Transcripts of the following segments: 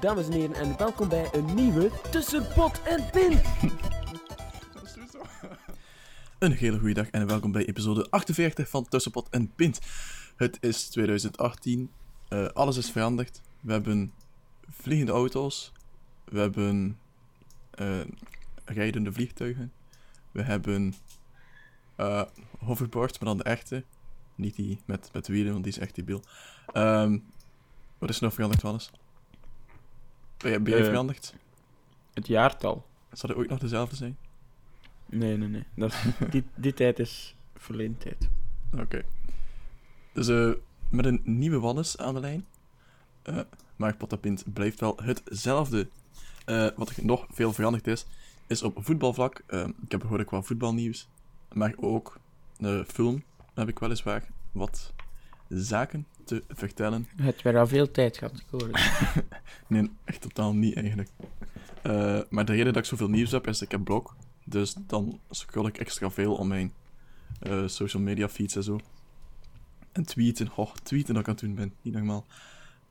Dames en heren, en welkom bij een nieuwe Tussen Pot en Pin. Een hele goede dag en welkom bij episode 48 van Tussenpot en Pint. Het is 2018, eh, alles is veranderd. We hebben vliegende auto's, we hebben eh, rijdende vliegtuigen, we hebben eh hoverboards, maar dan de echte. Niet die met, met wielen, want die is echt debiel. Ehm wat is er nog veranderd, Wannes? Ben jij, ben jij Eh. veranderd? Het jaartal. Zal het ooit nog dezelfde zijn? Nee, nee, nee. Dat, die, die tijd is verleden tijd. Oké. Dus eh, met een nieuwe Wannes aan de lijn. Eh, maar Potapint blijft wel hetzelfde. Eh, wat er nog veel veranderd is, is op voetbalvlak. Eh, ik heb gehoord qua voetbalnieuws. Maar ook de film heb ik weliswaar wat zaken te vertellen. Het werd al veel tijd gehad, ik hoor. Nee, echt totaal niet eigenlijk. Eh, maar de reden dat ik zoveel nieuws heb, is dat ik heb blog. Dus dan scroll ik extra veel op mijn eh, social media feeds en zo. En tweeten. Oh, tweeten dat ik aan het doen ben. Niet normaal.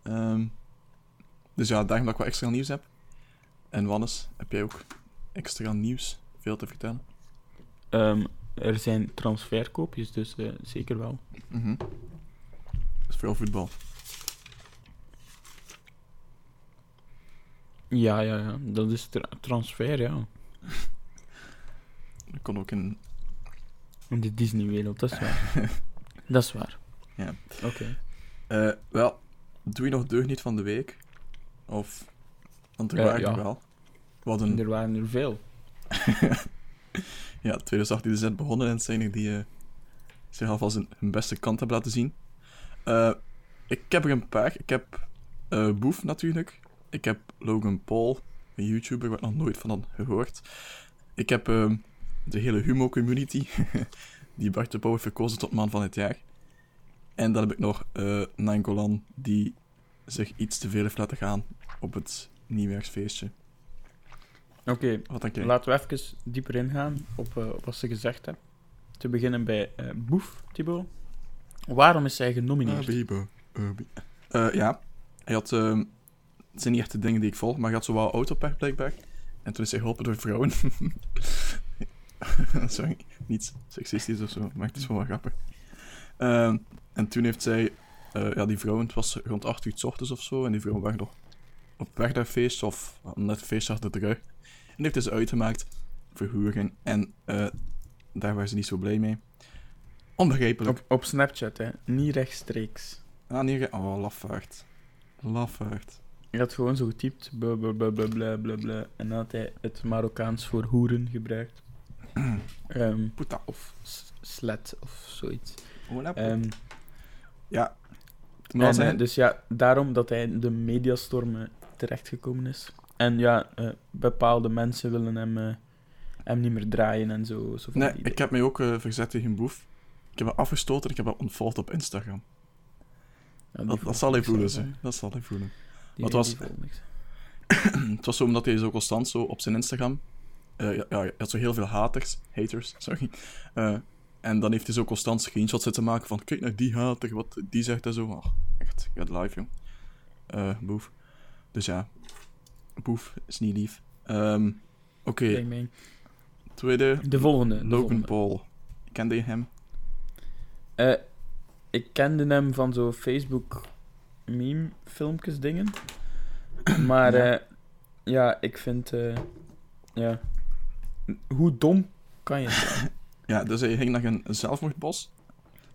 Ehm, dus ja, daarom dat ik wat extra nieuws heb. En Wannes, heb jij ook extra nieuws? Veel te vertellen? Ehm, er zijn transferkoopjes, dus eh, zeker wel. Mhm. Is veel voetbal. Ja, ja, ja. Dat is tra- transfer, ja. Dat kon ook in... In de Disney-wereld, dat is waar. dat is waar. Ja. Oké. Eh, wel, doe je nog deugniet van de week? Of... Want er Eh, waren ja. er wel. Wat een... Er waren er veel. Ja, 2018 is net begonnen en het zijn die eh, zich alvast hun, hun beste kant hebben laten zien. Eh, ik heb er een paar. Ik heb eh, Boef natuurlijk. Ik heb Logan Paul, een YouTuber waar ik nog nooit van had gehoord. Ik heb ehm, de hele Humo-community, die Bart de Pauw heeft verkozen tot man van het jaar. En dan heb ik nog eh Nangolan, die zich iets te veel heeft laten gaan op het nieuwjaarsfeestje. Oké, laten we even dieper ingaan op, op wat ze gezegd hebben. Te beginnen bij Boef, Thibaut. Waarom is hij genomineerd? Ah, bi- Eh, ja, hij had... ehm, het zijn niet echt de dingen die ik volg, maar hij had zo wel autopech blijkbaar. En toen is hij geholpen door vrouwen. Sorry, niet seksistisch of zo, maar het is wel grappig. Ehm, en toen heeft zij... eh, ja, die vrouwen, het was rond 8 uur 's ochtends of zo, en die vrouwen waren nog op weg naar feest, of net feest achter de rug. En heeft dus uitgemaakt, verhuring, en eh, daar waren ze niet zo blij mee. Onbegrijpelijk. Op, op Snapchat, hè. Niet rechtstreeks. Ah, ge- oh, lafaard. Lafaard. Hij had gewoon zo getypt, bla bla bla bla bla bla bla, en dan had hij het Marokkaans voor hoeren gebruikt. Ehm, Puta. of slet of zoiets. Ehm, ja. en, eh, dus ja, daarom dat hij in de mediastorm eh, terechtgekomen is. En ja, eh, bepaalde mensen willen hem, eh, hem niet meer draaien en zo. zo Nee, ik heb mij ook verzet tegen Boef. Ik heb hem afgestoten en ik heb hem ontvolgd op Instagram. Ja, Dat, zal hij voelen, hè. ze. Dat zal hij voelen. Die- Wat was- het was zo omdat hij zo constant zo op zijn Instagram... eh, ja, ja, hij had zo heel veel haters. Haters, sorry. Eh, en dan heeft hij zo constant screenshots zitten maken van... Kijk naar die hater, wat die zegt en zo. Oh, echt, gaat live, jong. Eh, Boef. Dus ja. Boef is niet lief. Ehm, Oké, tweede. De volgende. de Logan volgende. Paul. Kende je hem? Eh, ik kende hem van zo Facebook meme filmpjes dingen. Maar Ja. ja, ja ik vind eh, ja hoe dom kan je zijn? Ja, dus hij ging naar een zelfmoordbos.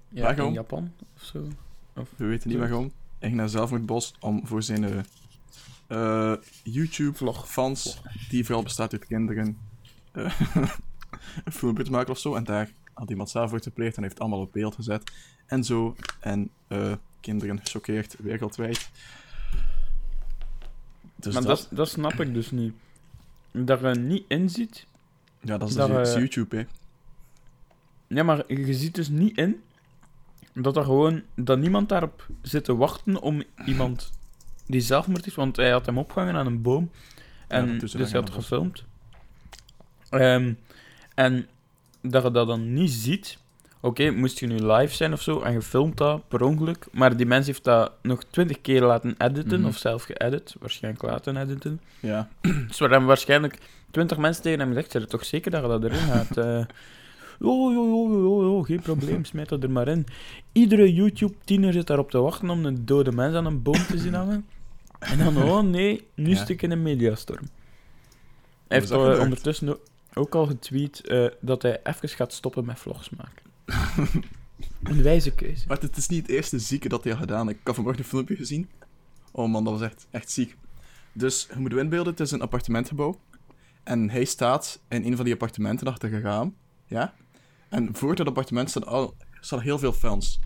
Ja, Waarom? in Japan of zo. Of, We weten niet waarom. Hij ging naar een zelfmoordbos om voor zijn eh, eh, YouTube Vlog. fans, die vooral bestaat uit kinderen, eh, een filmpje te maken of zo. En daar had iemand zelfmoord gepleegd en heeft het allemaal op beeld gezet. En zo. En eh, kinderen gechoqueerd wereldwijd. Dus maar dat, dat, dat snap ik dus niet. Dat je niet inziet. ja, dat is dat, dus YouTube, hè. Ja, maar je ziet dus niet in dat er gewoon dat niemand daarop zit te wachten om iemand die zelfmoord is, want hij had hem opgehangen aan een boom. En dus hij had gefilmd. Ehm, en dat je dat dan niet ziet. Oké, moest je nu live zijn of zo en je filmt dat per ongeluk, maar die mens heeft dat nog twintig keer laten editen, Mhm. of zelf geëdit, waarschijnlijk laten editen. Ja. Dus waar hebben waarschijnlijk twintig mensen tegen hem gezegd, zijn er toch zeker dat je dat erin gaat? eh oh, oh, oh, oh, oh, geen probleem, smijt dat er maar in. Iedere YouTube-tiener zit daarop te wachten om een dode mens aan een boom te zien hangen. En dan, oh nee, nu Ja. stuk in een mediastorm. Hij heeft gebeurd? ondertussen ook, al getweet eh, dat hij even gaat stoppen met vlogs maken. een wijze keuze. Maar het is niet het eerste zieke dat hij had gedaan. Ik had vanmorgen een filmpje gezien. Oh man, dat was echt, echt ziek. Dus, je moet inbeelden, het is een appartementgebouw. En hij staat in een van die appartementen achter raam. Ja? En voor dat appartement staan, al, staan heel veel fans.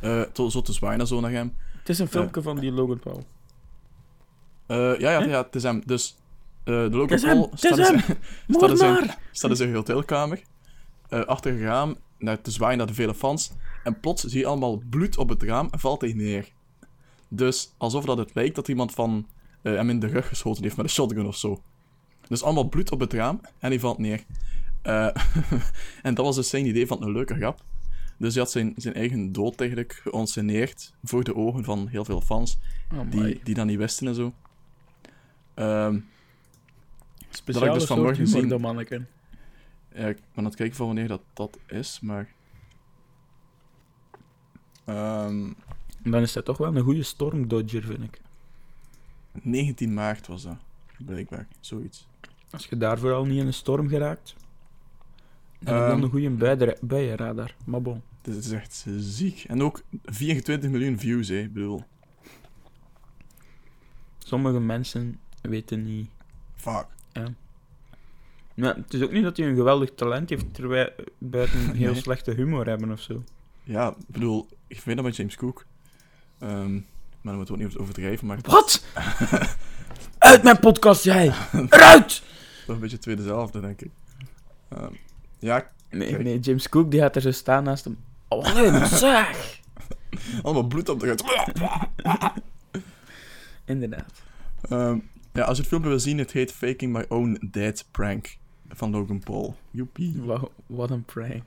Eh, to- zo te zwaaien en zo naar hem. Het is een filmpje van die Logan Paul. Eh, ja, ja, ja, het is hem. Dus, eh, de Logan Het is hem, Paul staat in zijn- staat in zijn, in zijn hotelkamer. eh, achter een raam, naar te zwaaien naar de vele fans. En plots zie je allemaal bloed op het raam en valt hij neer. Dus alsof dat het lijkt dat iemand van eh, hem in de rug geschoten heeft met een shotgun of zo. Dus allemaal bloed op het raam en hij valt neer. Eh, en dat was dus zijn idee van een leuke grap. Dus hij had zijn, zijn eigen dood eigenlijk geonsceneerd voor de ogen van heel veel fans, die, die dat niet wisten en zo. Ehm, Speciale dus soort vanmorgen humor, gezien. dat manneke. Ja, ik ben aan het kijken van wanneer dat, dat is, maar... Ehm, Dan is hij toch wel een goede stormdodger, vind ik. 19 maart was dat, blijkbaar. Zoiets. Als je daarvoor al niet in een storm geraakt, dan heb je Ehm. dan een goede buienradar. Maar bon. Dit is echt ziek. En ook 24 miljoen views, hè. Ik bedoel, Sommige mensen weten niet. fuck. Maar het is ook niet dat hij een geweldig talent heeft, terwijl buiten heel Nee. slechte humor hebben of zo. Ja, ik bedoel, ik weet dat met James Cook. Ehm, maar dan moeten we ook niet overdrijven, maar... Wat? Uit mijn podcast, jij! Eruit! Toch een beetje het tweede zelfde, denk ik. Ehm, ja, Nee, Kijk. nee, James Cook die gaat er zo staan naast hem. Oh, nee, zeg! allemaal bloed op de ruit. Inderdaad. Ehm, ja, als je het filmpje wil zien, het heet Faking My Own Dead Prank van Logan Paul. Joepie. Wow, wat een prank.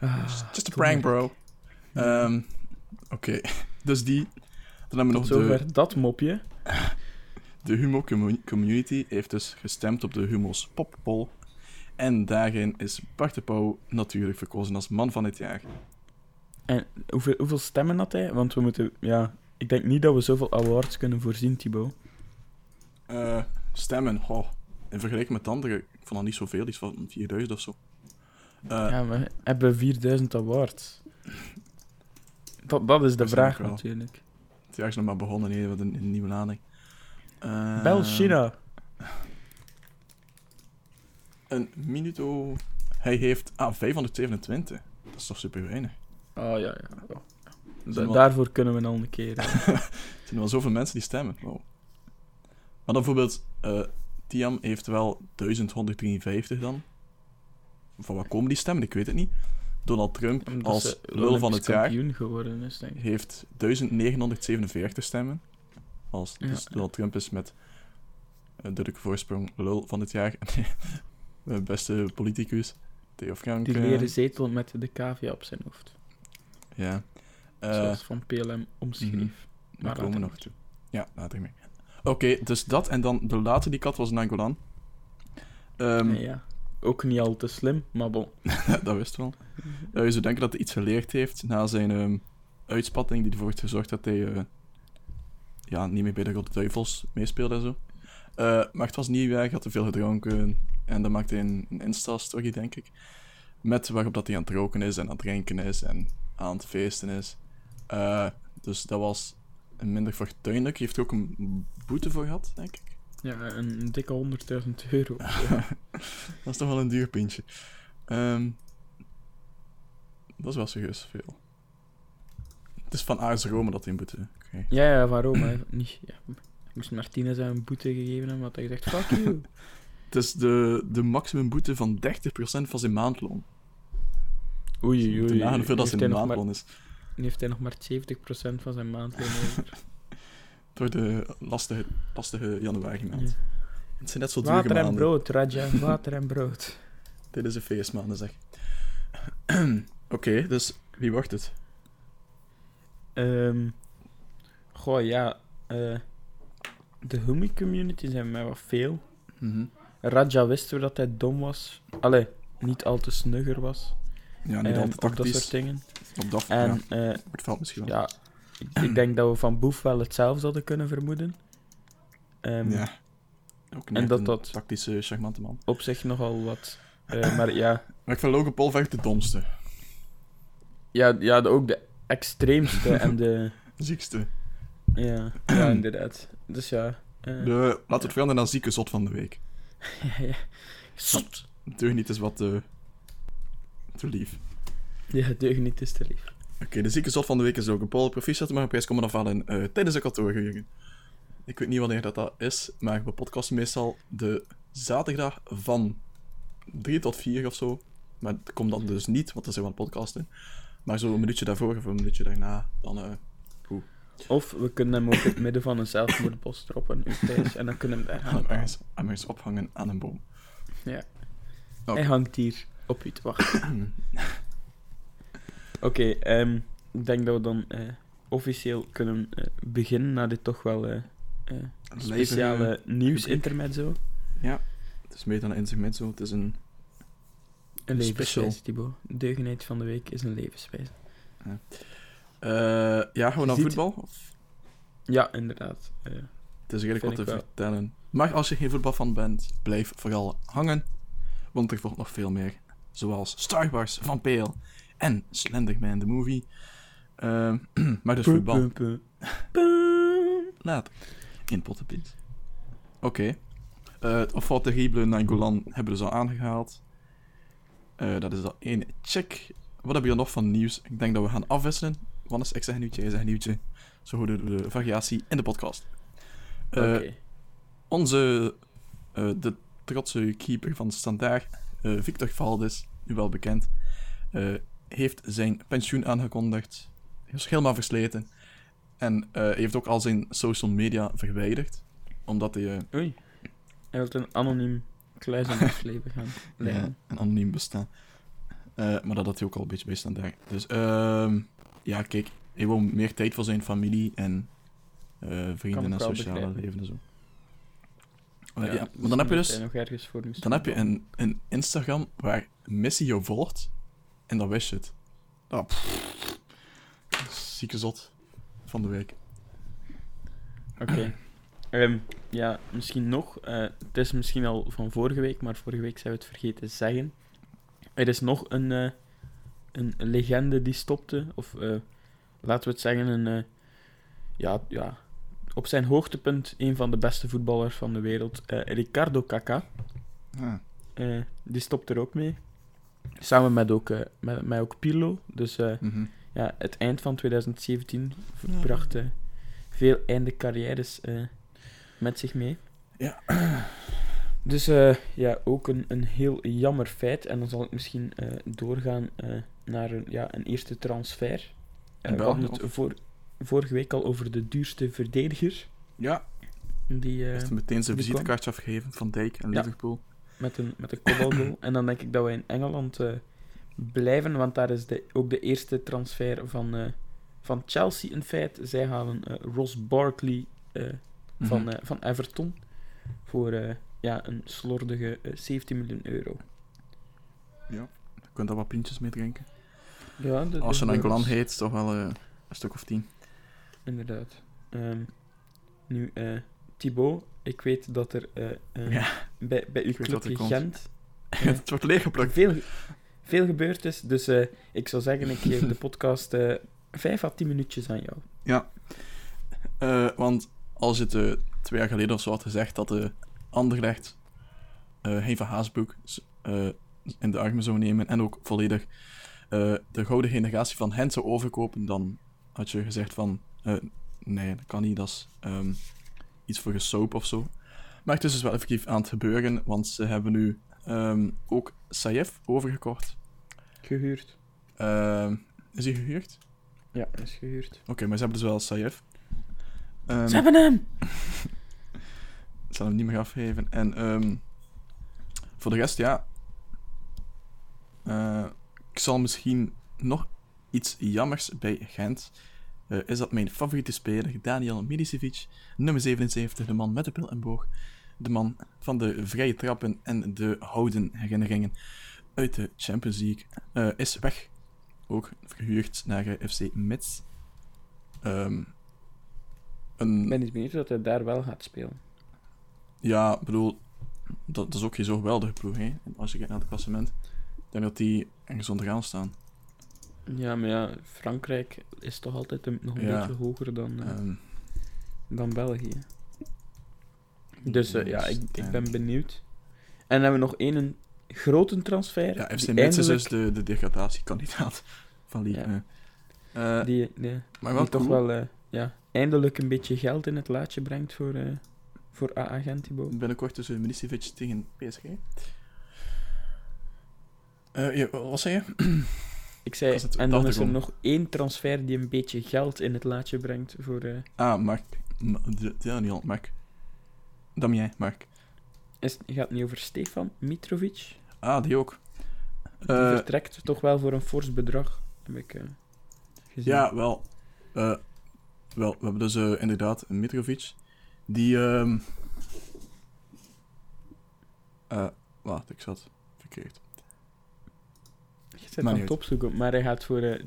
Ah, Just a prank, bro. Ehm, Oké, dus die. Dan hebben we Tot nog de, zover dat mopje. de Humo commu- Community heeft dus gestemd op de Humo's Poppol. En daarin is Bart de Pauw natuurlijk verkozen als man van het jaar. En hoeveel, hoeveel stemmen had hij? Want we moeten... Ja, ik denk niet dat we zoveel awards kunnen voorzien, Thibaut. Eh, stemmen, in vergelijking met anderen, ik vond dat niet zoveel, iets van 4000 of zo. Eh, ja, we hebben 4000 awards. Dat, dat is de vraag natuurlijk. Het jaar is nog maar begonnen, nee, wat een, een nieuwe lading. Eh, Bel China. Een minuto. Hij heeft. Ah, 527. Dat is toch super weinig. Oh ja, ja. ja. Da- wel- daarvoor kunnen we al een keer. Er zijn wel zoveel mensen die stemmen. Wow. Maar dan bijvoorbeeld. eh Tiam heeft wel 1153 dan. Van wat komen die stemmen? Ik weet het niet. Donald Trump omdat als lul van het jaar geworden is, denk ik. heeft 1947 stemmen. Als, Ja. Dus Donald Trump is met een duidelijke voorsprong lul van het jaar. De beste politicus. Theo Frank. Die eh, leren zetel met de cavia op zijn hoofd. Ja. Eh, Zoals Van PLM omschreef. Maar Daar komen we nog. toe. Ja, later mee. Oké, dus dat. En dan de laatste die had was Nangolan. Ehm Nee, ja. Ook niet al te slim, maar bon. dat wist wel. Eh, je zou denken dat hij iets geleerd heeft na zijn ehm, uitspatting, die ervoor heeft gezorgd dat hij eh, ja, niet meer bij de Rode Duivels meespeelde en zo. Eh, maar het was niet weg, hij had te veel gedronken. En dan maakte hij een, een Insta-story, denk ik. Met waarop dat hij aan het roken is en aan het drinken is en aan het feesten is. Dus dat was minder fortuinlijk. Hij heeft ook een boete voor gehad, denk ik. Ja, een, een dikke 100.000 euro. Dat is toch wel een duur pintje. Ehm, dat is wel serieus veel. Het is van AS Rome dat hij een boete krijgt. ja, ja, waarom? hè? Niet, ja. Moest Martinez een boete gegeven hebben, had hij gezegd, fuck you. Het is de, de maximumboete van 30% van zijn maandloon. Oei, oei, nagaan hoeveel dat zijn maandloon is. Nu heeft hij nog maar 70% van zijn maandloon over. Door de lastige, lastige januari maand. Ja. Het zijn net zo Water en maanden. brood, Raja, water en brood. Dit is een feestmaanden, zeg. Oké, dus wie wordt het? Ehm goh, ja. eh, de Hummy community zijn mij wat veel. Mhm. Raja wist we dat hij dom was. Allee, niet al te snugger was. Ja, niet ehm, altijd op dat soort tactisch. dingen. Op dat En ja, ja, het valt misschien wel. ja ik, ik denk dat we van Boef wel hetzelfde hadden kunnen vermoeden. Ehm, Ja. Ook niet En echt dat een dat- tactische, charmante man. Op zich nogal wat. eh, maar ja, Maar ik vind Logan Paul echt de domste. ja, ja de- ook de extreemste en de. Ziekste. Ja, ja inderdaad. Dus ja. eh, De, laten we het veranderen naar zieke zot van de week. ja, ja. Zot! Deug niet is wat te, te lief. Ja, deugd niet is te lief. Oké, de zieke zot van de week is Logan Paul. Proficiat mag een prijs komen afhalen eh tijdens de kantoorhuringen. Ik weet niet wanneer dat, dat is, maar we podcasten meestal de zaterdag van 3 tot 4 of zo. Maar dat komt dan dus niet, want dan zijn we aan het podcasten. Maar zo een minuutje daarvoor of een minuutje daarna, dan... eh, Of we kunnen hem ook in het midden van een zelfmoordbos droppen thuis. En dan kunnen we hem daar gaan. ergens, hem ergens ophangen aan een boom. Ja. Hij hangt hier op u te wachten. Oké, ehm, ik denk dat we dan eh, officieel kunnen eh, beginnen naar dit toch wel eh, speciale nieuwsintermezzo. Het is meer dan een intermezzo, het is een... Een levenswijze, Thibaut. Deugenheid van de week is een levenswijze. eh, ja, gewoon naar voetbal? Of Ja, inderdaad. Het is redelijk wat te vertellen. Maar als je geen voetbalfan bent, blijf vooral hangen. Want er volgt nog veel meer. Zoals Star Wars van PL en Slenderman the Movie. Ehm, maar dus voetbal. Laat. In pottenpins. Oké. Eh het Enfant Terrible Nangolan hebben we dus al aangehaald. Eh, dat is al één check. Wat hebben we hier nog van nieuws? Ik denk dat we gaan afwisselen. Wannes, ik zeg een nieuwtje, jij zegt een nieuwtje. Zo houden we de variatie in de podcast. Eh, Oké. onze, eh, de trotse keeper van Standaard, eh, Victor Valdes, nu wel bekend, eh, heeft zijn pensioen aangekondigd. Hij is helemaal versleten. En eh, heeft ook al zijn social media verwijderd. Omdat hij eh, Oei. Hij wil een anoniem kluizenaarsleven gaan ja, een anoniem bestaan. Eh, maar dat had hij ook al een beetje bij Standaard. Dus ehm, ja, kijk, hij wil meer tijd voor zijn familie en vrienden en sociale leven en zo. Ja, misschien maar dan heb je dus... nog ergens voor Dan heb je een, een Instagram waar Messi jou volgt en dan wist je het. Ah, pff. Zieke zot van de week. Oké. Ehm, ja, misschien nog. eh, het is misschien al van vorige week, maar vorige week zijn we het vergeten te zeggen. Er is nog een, eh, een legende die stopte. Of eh, laten we het zeggen, een. eh, ja, ja, op zijn hoogtepunt een van de beste voetballers van de wereld. eh, Ricardo Kaká. Ah, eh, die stopt er ook mee. Samen met ook, eh, met, met ook Pirlo. Dus eh, mhm. ja, het eind van 2017 bracht eh, veel einde carrières met zich mee. Ja. Dus ja, ook een, een heel jammer feit. En dan zal ik misschien doorgaan naar een, ja, een eerste transfer. We hadden het voor, vorige week al over de duurste verdediger. Ja, Die, heeft meteen zijn visitekaartje afgegeven van Dijk en Ja. Liverpool. Met een, met een kopbalgoal. en dan denk ik dat we in Engeland eh, blijven, want daar is de, ook de eerste transfer van, eh, van Chelsea in feite. Zij halen eh, Ross Barkley van, Mhm. eh, van Everton voor ja, een slordige eh, 17 miljoen euro. Je kunt daar wat pintjes mee drinken. Ja, Als je een Engeland Wolves, heet, toch wel een stuk of tien. Inderdaad. Ehm, nu, Thibaut, ik weet dat er eh, Ja, bij, bij uw clubje het wordt leeggeplukt. veel, veel gebeurd is. Dus eh, ik zou zeggen, ik geef de podcast eh 5 à 10 minuutjes aan jou. Ja. Want als je het twee jaar geleden of zo had gezegd dat de Anderlecht van Haasbroek eh, in de armen zou nemen en ook volledig de gouden generatie van hen zou overkopen, dan had je gezegd van nee, dat kan niet, dat is, ehm, iets voor soap of zo. Maar het is dus wel effectief aan het gebeuren, want ze hebben nu ehm, ook Saif overgekocht. Gehuurd. Ehm, is hij gehuurd? Ja, is gehuurd. Oké, maar ze hebben dus wel Saif. Ehm, Ze hebben hem! Ik zal hem niet meer afgeven. En ehm, voor de rest, ja. Eh, ik zal misschien nog iets jammers bij Gent. Eh, is dat mijn favoriete speler, Daniel Milicevic, nummer 77, de man met de pil en boog. De man van de vrije trappen en de houden herinneringen uit de Champions League. eh, is weg. Ook verhuurd naar eh, FC Metz. Ehm, een, Ik ben eens benieuwd dat hij daar wel gaat spelen. Ja, ik bedoel, dat, dat is ook geen zo geweldige ploeg, hè. Als je kijkt naar het klassement. Ik denk dat die ergens onderaan staan. Ja, maar ja, Frankrijk is toch altijd een- nog een Ja. beetje hoger dan, eh, Ehm, dan België. Dus eh, ja, ik, ik ben en- benieuwd. En dan hebben we nog één grote transfer. Ja, FC Metz is dus eindelijk- de, de degradatiekandidaat van Ligue Ja. 1. Die, die, maar wel toch wel eh, ja, eindelijk een beetje geld in het laadje brengt voor, eh voor AA Gentibo. Binnenkort tussen Milicevic tegen PSG. Eh, ja, wat zei je? Ik zei, en dan is er nog één transfer die een beetje geld in het laadje brengt voor... eh, Ah, Mark. Ma- de- Daniel, Mark. Damien, Mark. is, gaat het niet over Stefan Mitrovic? Ah, die ook. Die Eh, vertrekt toch wel voor een fors bedrag, heb ik eh, gezien. Ja, wel. Wel, we hebben dus inderdaad Mitrovic. Die. ehm eh, wacht, ik zat verkeerd. Zit Maar aan het opzoeken, maar hij gaat voor eh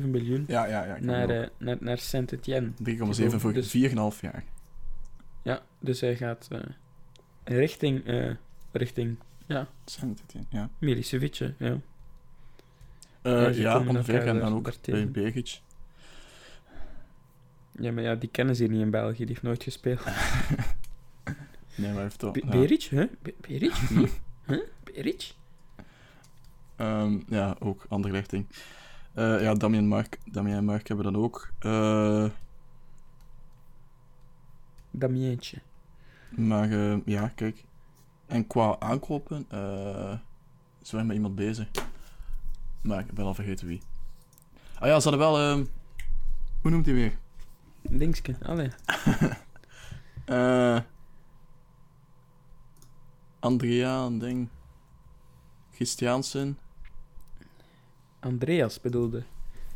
3,7 miljoen Ja, ja, ja. ik naar, eh, naar, naar Saint-Etienne. ook. 3,7 voor dus- 4,5 jaar. Ja, dus hij gaat eh, richting, eh richting Zijn het, ja. Milicevic, ja. Eh, ja, ongeveer. En dan ook bij Begic. Ja, maar ja, die kennen ze hier niet in België, die heeft nooit gespeeld. Nee, maar heeft toch. Ja. Beric, hè? Be- Beric? Huh? Beric? Ehm, ja, ook andere richting. Eh, ja, Damien Mark, Damien en Mark hebben dan ook. Eh, Damientje. maar eh, ja, kijk. En qua aankopen, eh zijn we met iemand bezig. Maar ik ben al vergeten wie. Ah ja, ze hadden wel. ehm, hoe noemt hij weer? Dingske, allee. Eh Andrea, een ding. Christiansen. Andreas bedoelde.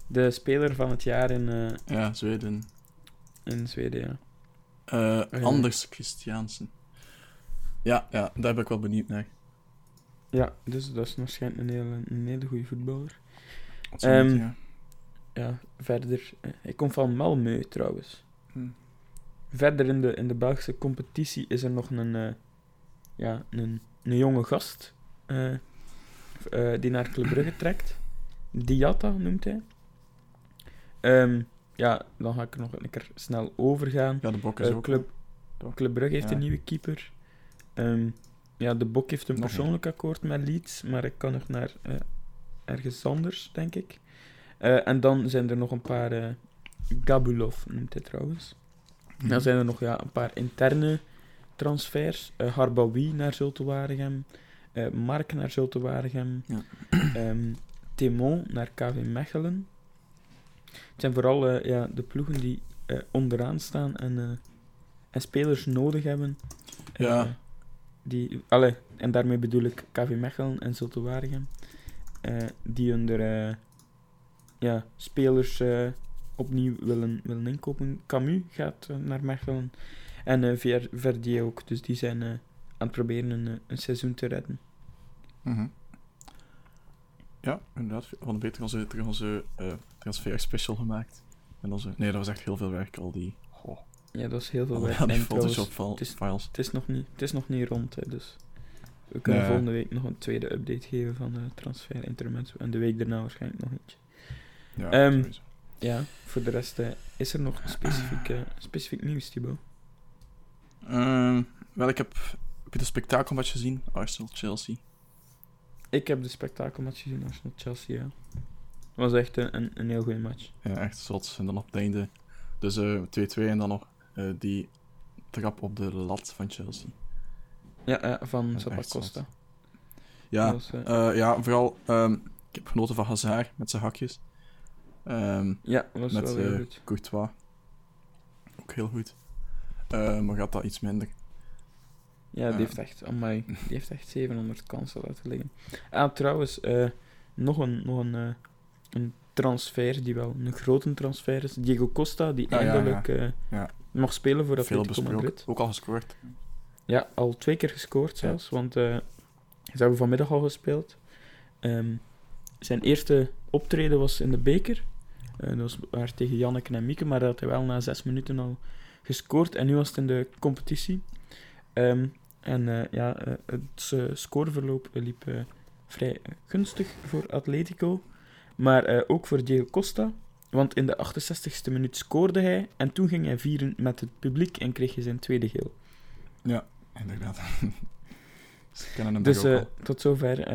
De speler van het jaar in, eh, Ja, Zweden. in Zweden, ja. Eh, ja. Anders Christiansen. Ja, ja, daar ben ik wel benieuwd naar. Ja, dus dat is waarschijnlijk een hele, een hele goede voetballer. Wat zou Ehm, ja. Ja, verder... eh, Hij komt van Malmö, trouwens. Hm. Verder in de, in de Belgische competitie is er nog een, eh, ja, een, een jonge gast eh, eh, die naar Club Brugge trekt. Diatta noemt hij. Ehm, ja, dan ga ik er nog een keer snel overgaan. Ja, de bok is Eh, ook. Club? Club Brugge heeft Ja. een nieuwe keeper. Ehm, ja, de Bok heeft een Nog persoonlijk akkoord met Leeds, maar ik kan nog naar eh, ergens anders, denk ik. Eh, en dan zijn er nog een paar... Gabulov noemt hij trouwens. Mhm. Dan zijn er nog ja, een paar interne transfers. Eh Harbawi naar Zulte Waregem. eh, Mark naar Zulte Waregem. Ja. ehm, Timon naar KV Mechelen. Het zijn vooral eh, ja, de ploegen die eh, onderaan staan en, eh, en spelers nodig hebben. Ja. die, alle, en daarmee bedoel ik KV Mechelen en Zulte Waregem. die onder ja, spelers opnieuw willen, willen inkopen. Camus gaat naar Mechelen. En Ver- Verdier ook. Dus die zijn aan het proberen een, een seizoen te redden. Mhm. Ja, inderdaad. We hadden beter onze, terug onze eh, transfer special gemaakt. En onze... Nee, dat was echt heel veel werk, al die... Goh, Ja, dat is heel veel werk. die En trouwens, Photoshop het is- files. het, is nog niet, het is nog niet rond, hè, dus... We kunnen Nee. volgende week nog een tweede update geven van de transfer intermezzo. En de week daarna waarschijnlijk nog eentje. Ja, Ehm. Ja, voor de rest eh, is er nog specifiek, eh, specifiek nieuws, Thibaut. Ehm, wel, ik heb... Heb je de spektakelmatch gezien? Arsenal-Chelsea. Ik heb de spektakelmatch gezien, Arsenal-Chelsea, ja. Het was echt een, een, een heel goede match. Ja, echt zot. En dan op het einde... Dus eh 2-2 en dan nog eh, die trap op de lat van Chelsea. Ja, ja van Zappacosta. Ja, was, eh, eh, ja vooral... ehm, ik heb genoten van Hazard met zijn hakjes. Ehm, ja, dat was met wel heel eh, goed. Courtois. Ook heel goed. Eh, maar gaat dat iets minder. Ja, die eh, heeft echt, amai, die heeft echt 700 kansen laten liggen. Ah, trouwens, eh, nog een, nog een, eh, een transfer die wel een grote transfer is. Diego Costa, die Ah, ja, eindelijk eh, Ja. mag spelen voor Atletico. Madrid. Ook al gescoord. Ja, al twee keer gescoord zelfs, want ze hebben vanmiddag al gespeeld. Ehm, zijn eerste optreden was in de beker. Dat was waar tegen Janneke en Mieke, maar dat had hij wel na zes minuten al gescoord. En nu was het in de competitie. Ehm, en eh, ja, eh, het eh, scoreverloop liep vrij gunstig voor Atletico. Maar ook voor Diego Costa. Want in de 68e minuut scoorde hij. En toen ging hij vieren met het publiek en kreeg hij zijn tweede geel. Inderdaad. Ze kennen hem Dus tot zover.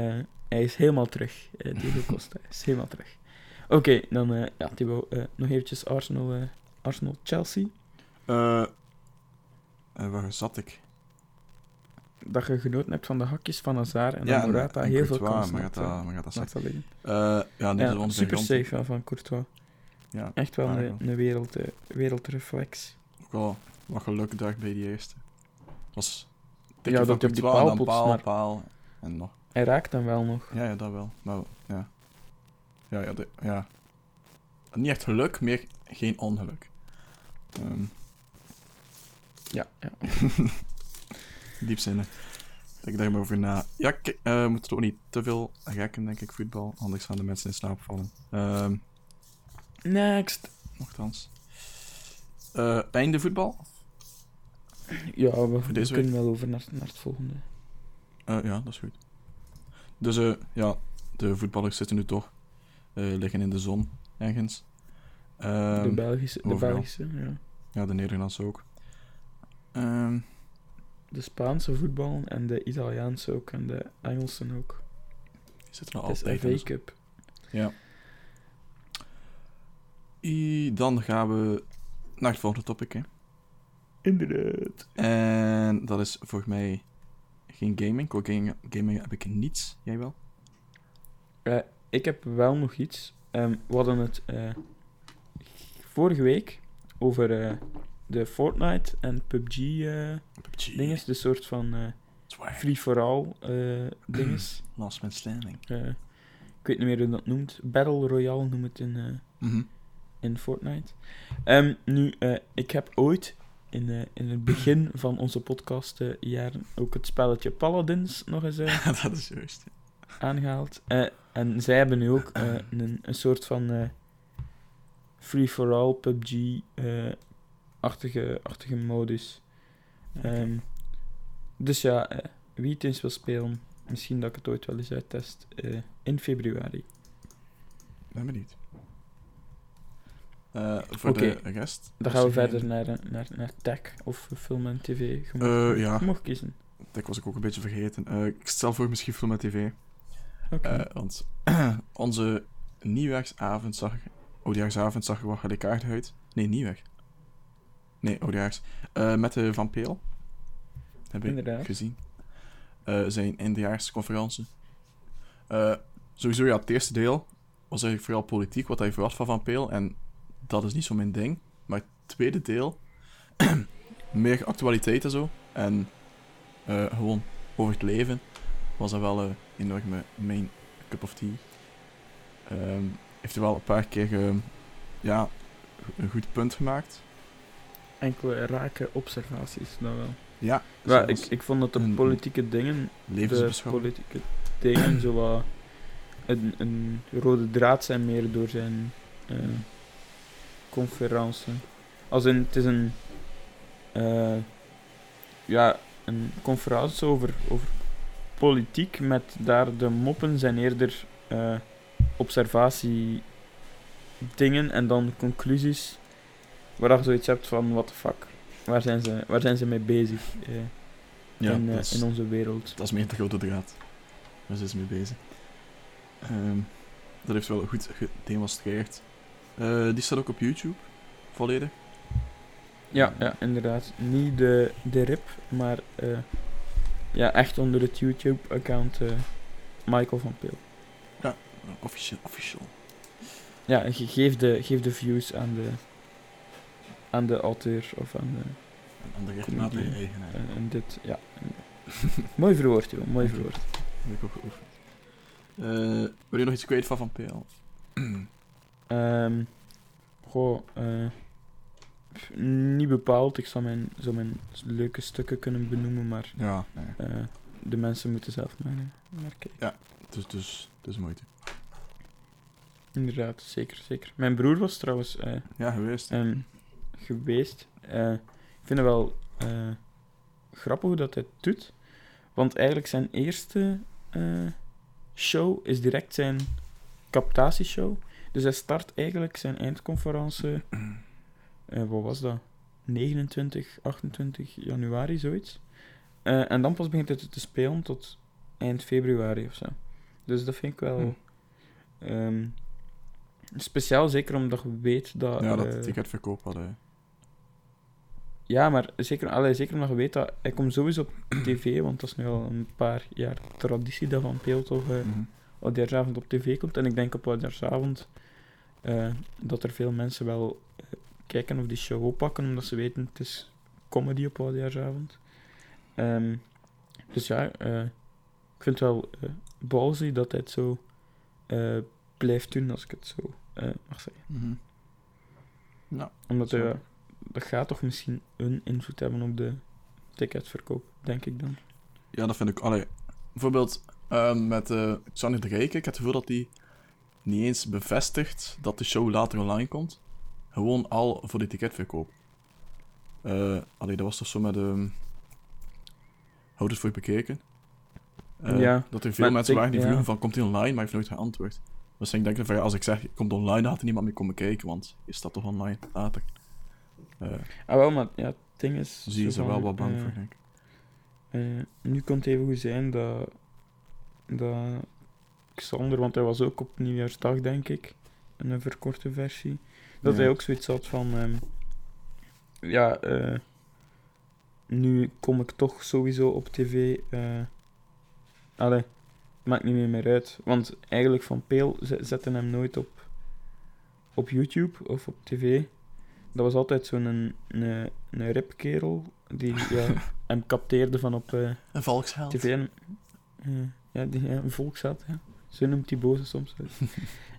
hij is helemaal terug. Diego Costa is helemaal terug. Oké, dan ja, Thibaut, nog eventjes Arsenal, Arsenal-Chelsea. Waar zat ik? Dat je genoten hebt van de hakjes van Hazard en Ja, dan Morata en heel veel kansen maar gaat maar gaat dat liggen. Eh, ja, nee, Ja, super safe ja, van Courtois. Ja, Echt wel een, wereld, eh, wereldreflex. ook wat geluk daar bij die eerste. Was Ja, dat op die paal paal, paal en nog. Hij raakt hem wel nog. Ja, ja, dat wel. Maar ja. Ja, ja, de- ja. Niet echt geluk, meer geen ongeluk. Ehm Ja, ja. diepzinnig. Denk daar maar over na. Ja, kijk, eh, we moeten ook niet te veel rekken, denk ik, voetbal. Anders gaan de mensen in slaap vallen. Ehm Next. nochtans. Eh einde voetbal? Ja, we, we deze kunnen wel over naar, naar het volgende. Eh, ja, dat is goed. Dus eh, ja, de voetballers zitten nu toch. liggen in de zon ergens. de Ehm, Belgische, de. Belgische ja. ja, de Nederlandse ook. Ehm, De Spaanse voetbal en de Italiaanse ook en de Engelsen ook. die zitten er Het is altijd de FA. Cup. Ja. I, dan gaan we naar het volgende topic. Hè. Inderdaad. En dat is voor mij geen gaming. Qua gaming, heb ik niets. Jij wel? Eh, ik heb wel nog iets. Ehm, we hadden het eh, vorige week over eh, de Fortnite en PUBG eh PUBG. dinges. De soort van eh, Zwaar. free-for-all eh dinges. Last man standing. Eh, ik weet niet meer hoe dat noemt. Battle Royale noemt het in, eh, Mhm. in Fortnite. Ehm, nu, eh, ik heb ooit in, eh, in het begin van onze podcast eh, jaren ook het spelletje Paladins nog eens eh, dat is juist. aangehaald. Eh, en zij hebben nu ook eh, een, een soort van eh, free-for-all PUBG-achtige achtige modus. Ehm, dus ja, eh, wie het eens wil spelen, misschien dat ik het ooit wel eens uittest, eh, in februari. Ben benieuwd. Eh, voor de rest. Dan gaan we verder naar, naar, naar tech of film en tv. Je mag, ja. je mag kiezen. Dat was ik ook een beetje vergeten. Ik stel voor misschien film met tv. Oké. Eh, want onze nieuwjaarsavond zag, oudjaarsavond zag er wat gelijkaardig uit. Nee, nieuwjaar. Nee, oudejaars. Eh, met de Van Peel. Heb ik Inderdaad. gezien. Eh, zijn eindejaarsconferentie. Eh sowieso, ja, het eerste deel was eigenlijk vooral politiek, wat hij verwacht van Van Peel. En dat is niet zo mijn ding. Maar het tweede deel, meer actualiteit en zo. En gewoon over het leven, was dat wel een enorme main cup of tea. Ehm, heeft hij wel een paar keer ehm, ja, een goed punt gemaakt. Enkele rake observaties, dan wel. Ja, Maar ik, ik vond dat de politieke dingen, de politieke dingen, zo wat een, een rode draad zijn meer door zijn eh conferentie. Als in, het is een, eh, ja, een conferentie over, over politiek met daar de moppen zijn eerder eh, observatie dingen en dan conclusies waar je zoiets hebt van what the fuck. Waar zijn ze, waar zijn ze mee bezig eh, Ja, in, eh, is, in onze wereld? dat is meer de grote draad. Daar zijn ze mee bezig. Ehm, dat heeft wel goed gedemonstreerd. Eh, die staat ook op YouTube, volledig. Ja, ja, inderdaad. Niet de, de rip, maar ja, echt onder het YouTube-account Michael van Peel. Officieel, officieel. Ja, geef de, geef de views aan de, aan de auteur of aan de... Aan de eigenaar. En, dit, ja. mooi verwoord, joh. Mooi verwoord. Heb ik ook geoefend. Eh, wil je nog iets kwijt van Van PL? Ehm goh, eh, niet bepaald. Ik zou mijn, zou mijn leuke stukken kunnen benoemen, maar Ja, nee. eh, de mensen moeten zelf maar, maar kijken. Dus, dus, dus moeite. Inderdaad, zeker, zeker. Mijn broer was trouwens Ja, geweest. ehm, geweest. Eh, ik vind het wel eh, grappig hoe dat hij het doet. Want eigenlijk zijn eerste eh, show is direct zijn captatieshow. Dus hij start eigenlijk zijn eindconferentie... wat was dat? 29, 28 januari, zoiets. En dan pas begint hij te spelen tot eind februari of zo. Dus dat vind ik wel... Hm. ehm, speciaal, zeker omdat je weet dat... ja, dat de ticketverkoop hadden. Ja, maar zeker, allee, zeker omdat je weet dat hij komt sowieso op tv, want dat is nu al een paar jaar traditie dat Van Peel toch oudejaarsavond op tv komt. En ik denk op oudejaarsavond eh dat er veel mensen wel eh, kijken of die show oppakken, omdat ze weten het is comedy op oudejaarsavond. Ehm, dus ja, ik vind het wel eh ballsy dat hij het zo blijft doen, als ik het zo mag zeggen. Mhm. Nou, Omdat hij, dat gaat toch misschien een invloed hebben op de ticketverkoop, denk ik dan. ja, dat vind ik. Allee, bijvoorbeeld ehm, met eh Sanne de Rijken. Ik heb het gevoel dat die niet eens bevestigt dat de show later online komt. Gewoon al voor de ticketverkoop. Eh allee, dat was toch zo met. Houd het voor je bekeken. Eh, Ja, Dat er veel mensen ik- waren die ja. vroegen van, komt hij online? Maar hij heeft nooit geantwoord. Dus ik denk ja, als ik zeg, komt online, dan er niemand meer komen kijken, want je staat toch online later. Ah, wel, maar ja, het ding is... zie je ze wel wat bang voor, denk ik. eh, nu kan het even goed zijn dat, dat Xander, want hij was ook op Nieuwjaarsdag, denk ik, in een verkorte versie, dat Ja. hij ook zoiets had van... ehm, ja, eh, nu kom ik toch sowieso op tv... eh allee, maakt niet meer, meer uit. Want eigenlijk Van Peel ze- zetten hem nooit op, op YouTube of op tv. Dat was altijd zo'n een, een, een ripkerel die ja, hem capteerde van op eh, Een volksheld. tv. En, eh, ja, die, ja, een volksheld, ja. Zo noemt die boze soms.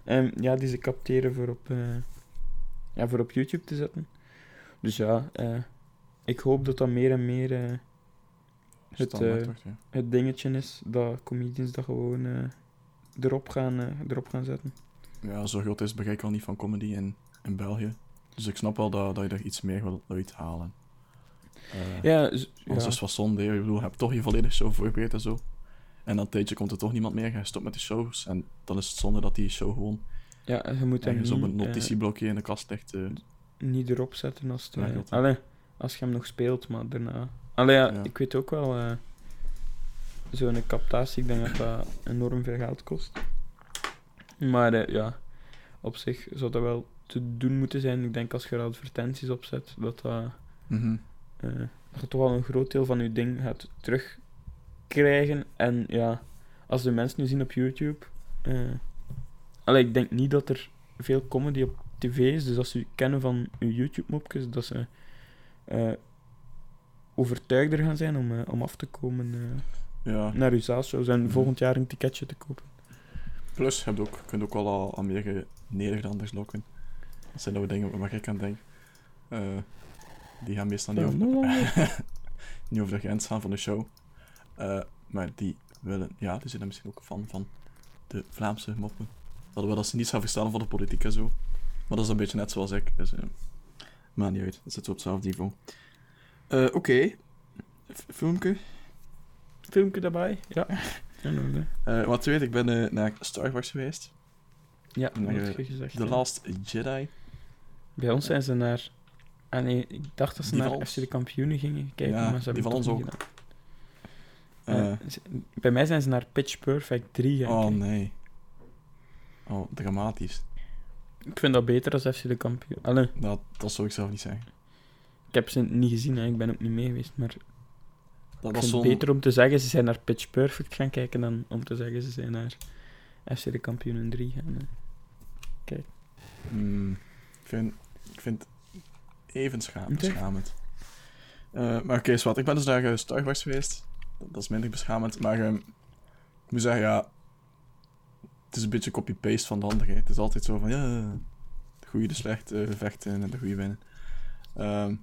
Ehm, ja, die ze capteren voor op, eh, ja, voor op YouTube te zetten. Dus ja, ik hoop dat dat meer en meer het, Standaard wordt, ja. het dingetje is dat comedians dat gewoon erop, gaan, erop gaan zetten. Ja, zo groot is het bereik al niet van comedy in, in België. Dus ik snap wel dat, dat je er iets meer wil uithalen. Eh Ja, Anders ja. is het wat zonde. Ik bedoel, je hebt toch je volledige show voorbereid en zo. En dan tijdje komt er toch niemand meer. Je stopt met de shows. En dan is het zonde dat die show gewoon ja, je moet ergens op een eh, notitieblokje in de kast ligt. eh. niet erop zetten als, het, dat- allee, als je hem nog speelt, maar daarna... Allee, ja, Ja. ik weet ook wel... eh Zo'n captatie, ik denk dat dat enorm veel geld kost. Maar ja, op zich zou dat wel te doen moeten zijn. Ik denk als je er advertenties op zet, dat dat... mhm. eh, dat je toch wel een groot deel van je ding gaat terugkrijgen. En ja, als de mensen nu zien op YouTube. allee, ik denk niet dat er veel comedy op tv is. Dus als ze kennen van uw YouTube-mopjes, dat ze eh overtuigder gaan zijn om, om af te komen Ja. naar uw zaalshows en Mhm. volgend jaar een ticketje te kopen. Plus, je hebt ook, je kunt ook wel al aan meer Nederlanders lokken. Dat zijn nou dingen waar ik aan denk. Eh, die gaan meestal niet over, niet over de grens gaan van de show. Eh, maar die willen, ja, die zijn er misschien ook fan van de Vlaamse moppen. Dat wel dat ze niet gaan verstaan van de politiek en zo. Maar dat is een beetje net zoals ik. Dus, eh maakt niet uit. Dat zit op hetzelfde niveau. Eh, Oké. F- Filmpje. Filmpje daarbij, ja. wat je weet, ik ben naar Star Wars geweest. ja, dat heb je gezegd. The ja. Last Jedi. Bij ons zijn ze naar... Ah nee, ik dacht dat ze Die naar van. FC de kampioenen gingen kijken, Ja, maar ze die hebben van het ons ook. gedaan. Eh, Eh, bij mij zijn ze naar Pitch Perfect 3 gaan oh kijken. nee. Oh, dramatisch. Ik vind dat beter als FC de kampioen. Allee, Dat, dat zou ik zelf niet zeggen. ik heb ze niet gezien en ik ben ook niet mee geweest. Maar Dat ik was beter om te zeggen ze zijn naar Pitch Perfect gaan kijken dan om te zeggen ze zijn naar FC de Kampioenen 3 gaan. eh. Hmm, ik, vind, vind het even scha Oké. beschamend. Eh, maar oké, zwart. Ik ben dus uh, Star Wars geweest. Dat, dat is minder beschamend. Maar ehm, ik moet zeggen, ja... Het is een beetje copy-paste van de andere. hè. Het is altijd zo van, ja... De goede, de slechte vechten en de goede winnen. Ehm,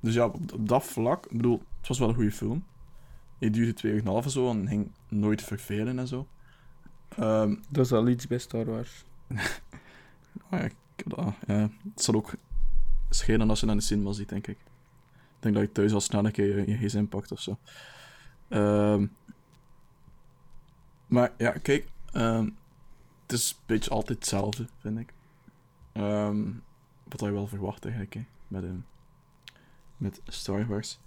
dus ja, op, op dat vlak... Ik bedoel, het was wel een goede film. Het duurde 2,5 en zo en ging nooit vervelen en zo. Ehm, Dat is al iets bij Star Wars. Ah, ja, dat. Het zal ook schelen als je naar de cinema ziet, denk ik. Ik denk dat je thuis al snel een keer je, gsm pakt of zo. Ehm, maar ja, kijk. ehm, het is een beetje altijd hetzelfde, vind ik. Ehm, wat je wel verwacht eigenlijk, hè, met, een met Star Wars.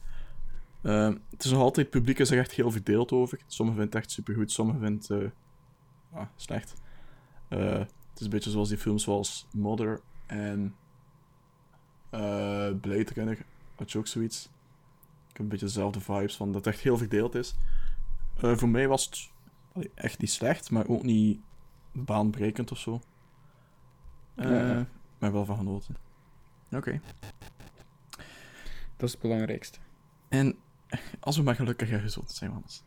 Het is nog altijd, het publiek is er echt heel verdeeld over. Sommigen vinden het echt supergoed, sommigen vinden het eh, ah, slecht. Eh, het is een beetje zoals die films zoals Mother en eh Blade Runner. Had je ook zoiets? Ik heb een beetje dezelfde vibes van dat het echt heel verdeeld is. Eh, voor mij was het allee, echt niet slecht, maar ook niet baanbrekend of zo. Eh Ja. Maar wel van genoten. Oké. Dat is het belangrijkste. En als we maar gelukkig en gezond zijn, Wannes.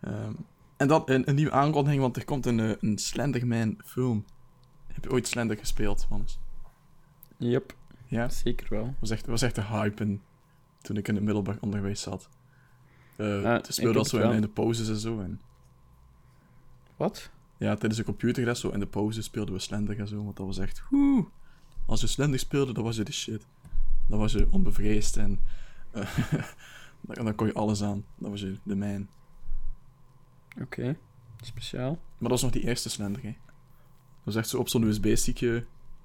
Ehm, en dan een, een nieuwe aankondiging, want er komt een, een Slenderman film. Heb je ooit Slender gespeeld, Wannes? Yep, Ja? zeker wel. was echt, was echt de hype in- toen ik in het middelbaar onderwijs zat. Ik speelde ook zo in, in de pauzes en zo. En, Wat? ja, tijdens de computerles zo in de pauze speelden we Slender en zo, want dat was echt... Woe! Als je Slender speelde, dan was je de shit. Dan was je onbevreesd en... eh, dan, dan kon je alles aan. Dan was je de man. Oké, speciaal. Maar dat was nog die eerste Slender, hè. Dat was echt zo op zo'n USB-stickje,